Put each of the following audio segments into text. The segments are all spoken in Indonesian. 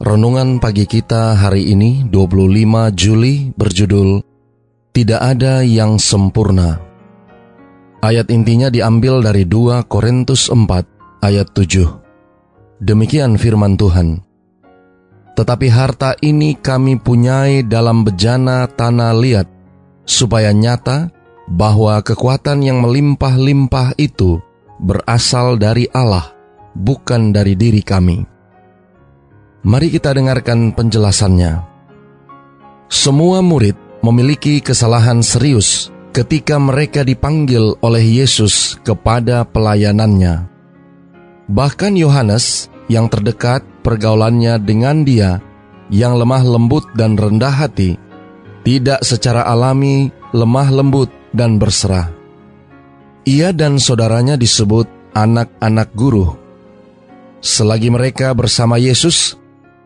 Renungan pagi kita hari ini 25 Juli berjudul Tidak ada yang sempurna. Ayat intinya diambil dari 2 Korintus 4 ayat 7. Demikian firman Tuhan. Tetapi harta ini kami punyai dalam bejana tanah liat, supaya nyata bahwa kekuatan yang melimpah-limpah itu berasal dari Allah, bukan dari diri kami. Mari kita dengarkan penjelasannya. Semua murid memiliki kesalahan serius ketika mereka dipanggil oleh Yesus kepada pelayanannya. Bahkan Yohanes yang terdekat pergaulannya dengan dia yang lemah lembut dan rendah hati, tidak secara alami lemah lembut dan berserah. Ia dan saudaranya disebut anak-anak guru. Selagi mereka bersama Yesus,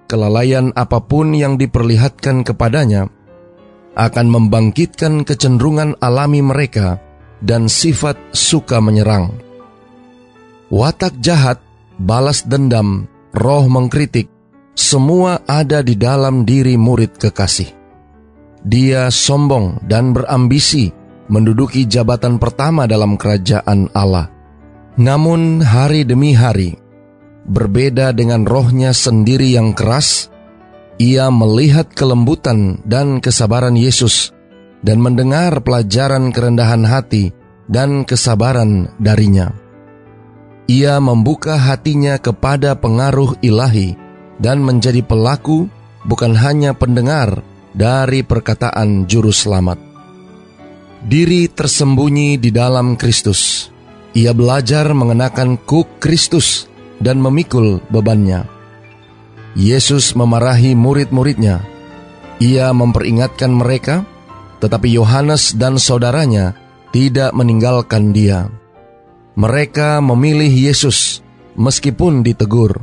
kelalaian apa pun yang diperlihatkan kepadanya akan membangkitkan kecenderungan alami mereka dan sifat suka menyerang. Watak jahat, balas dendam, roh mengkritik, semua ada di dalam diri murid kekasih. Dia sombong dan berambisi menduduki jabatan pertama dalam kerajaan Allah. Namun hari demi hari, berbeda dengan rohnya sendiri yang keras, ia melihat kelembutan dan kesabaran Yesus dan mendengar pelajaran kerendahan hati dan kesabaran darinya. Ia membuka hatinya kepada pengaruh ilahi dan menjadi pelaku bukan hanya pendengar dari perkataan juru selamat. Diri tersembunyi di dalam Kristus. Ia belajar mengenakan kuk Kristus dan memikul bebannya. Yesus memarahi murid-muridnya. Ia memperingatkan mereka, tetapi Yohanes dan saudaranya tidak meninggalkan dia. Mereka memilih Yesus meskipun ditegur.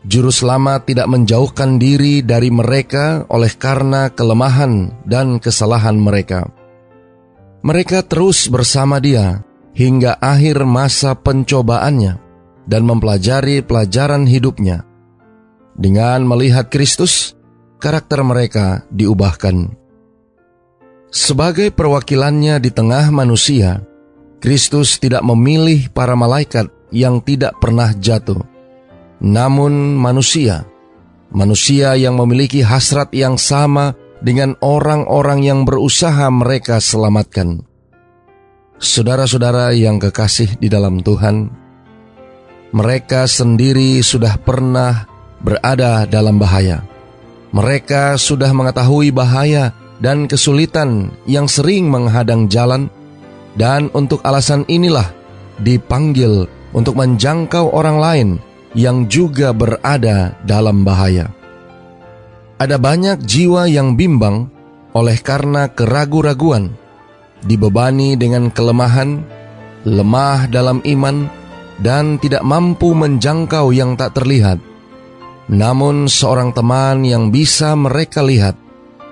Juru selamat tidak menjauhkan diri dari mereka oleh karena kelemahan dan kesalahan mereka. Mereka terus bersama dia hingga akhir masa pencobaannya dan mempelajari pelajaran hidupnya. Dengan melihat Kristus, karakter mereka diubahkan. Sebagai perwakilannya di tengah manusia, Kristus tidak memilih para malaikat yang tidak pernah jatuh, namun manusia, manusia yang memiliki hasrat yang sama dengan orang-orang yang berusaha mereka selamatkan. Saudara-saudara yang kekasih di dalam Tuhan, mereka sendiri sudah pernah berada dalam bahaya. Mereka sudah mengetahui bahaya dan kesulitan yang sering menghadang jalan, dan untuk alasan inilah dipanggil untuk menjangkau orang lain yang juga berada dalam bahaya. Ada banyak jiwa yang bimbang oleh karena keragu-raguan, dibebani dengan kelemahan, lemah dalam iman, dan tidak mampu menjangkau yang tak terlihat. Namun, seorang teman yang bisa mereka lihat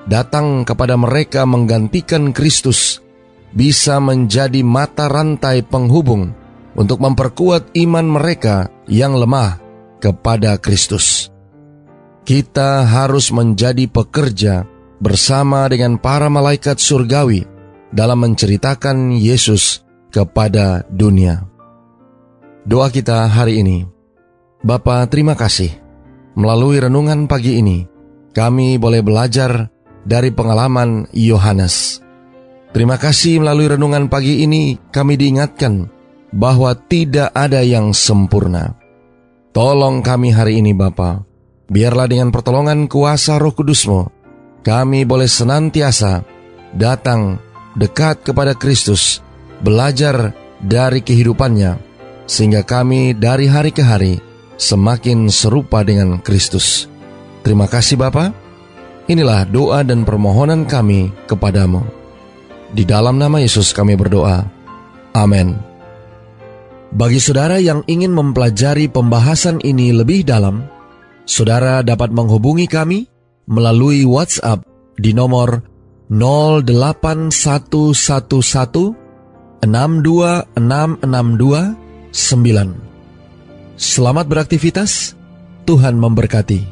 datang kepada mereka menggantikan Kristus, bisa menjadi mata rantai penghubung untuk memperkuat iman mereka yang lemah kepada Kristus. Kita harus menjadi pekerja bersama dengan para malaikat surgawi dalam menceritakan Yesus kepada dunia. Doa kita hari ini. Bapa, terima kasih. Melalui renungan pagi ini, kami boleh belajar dari pengalaman Yohanes. Terima kasih melalui renungan pagi ini kami diingatkan bahwa tidak ada yang sempurna. Tolong kami hari ini Bapa, biarlah dengan pertolongan kuasa roh kudusmu, kami boleh senantiasa datang dekat kepada Kristus, belajar dari kehidupannya, sehingga kami dari hari ke hari semakin serupa dengan Kristus. Terima kasih Bapa. Inilah doa dan permohonan kami kepadamu. Di dalam nama Yesus kami berdoa. Amin. Bagi saudara yang ingin mempelajari pembahasan ini lebih dalam, saudara dapat menghubungi kami melalui WhatsApp di nomor 08111 62662 9. Selamat beraktivitas, Tuhan memberkati.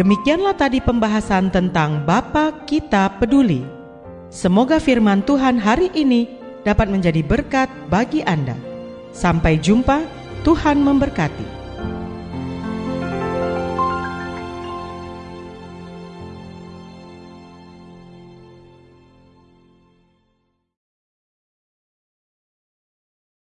Demikianlah tadi pembahasan tentang Bapa Kita Peduli. Semoga firman Tuhan hari ini dapat menjadi berkat bagi Anda. Sampai jumpa, Tuhan memberkati.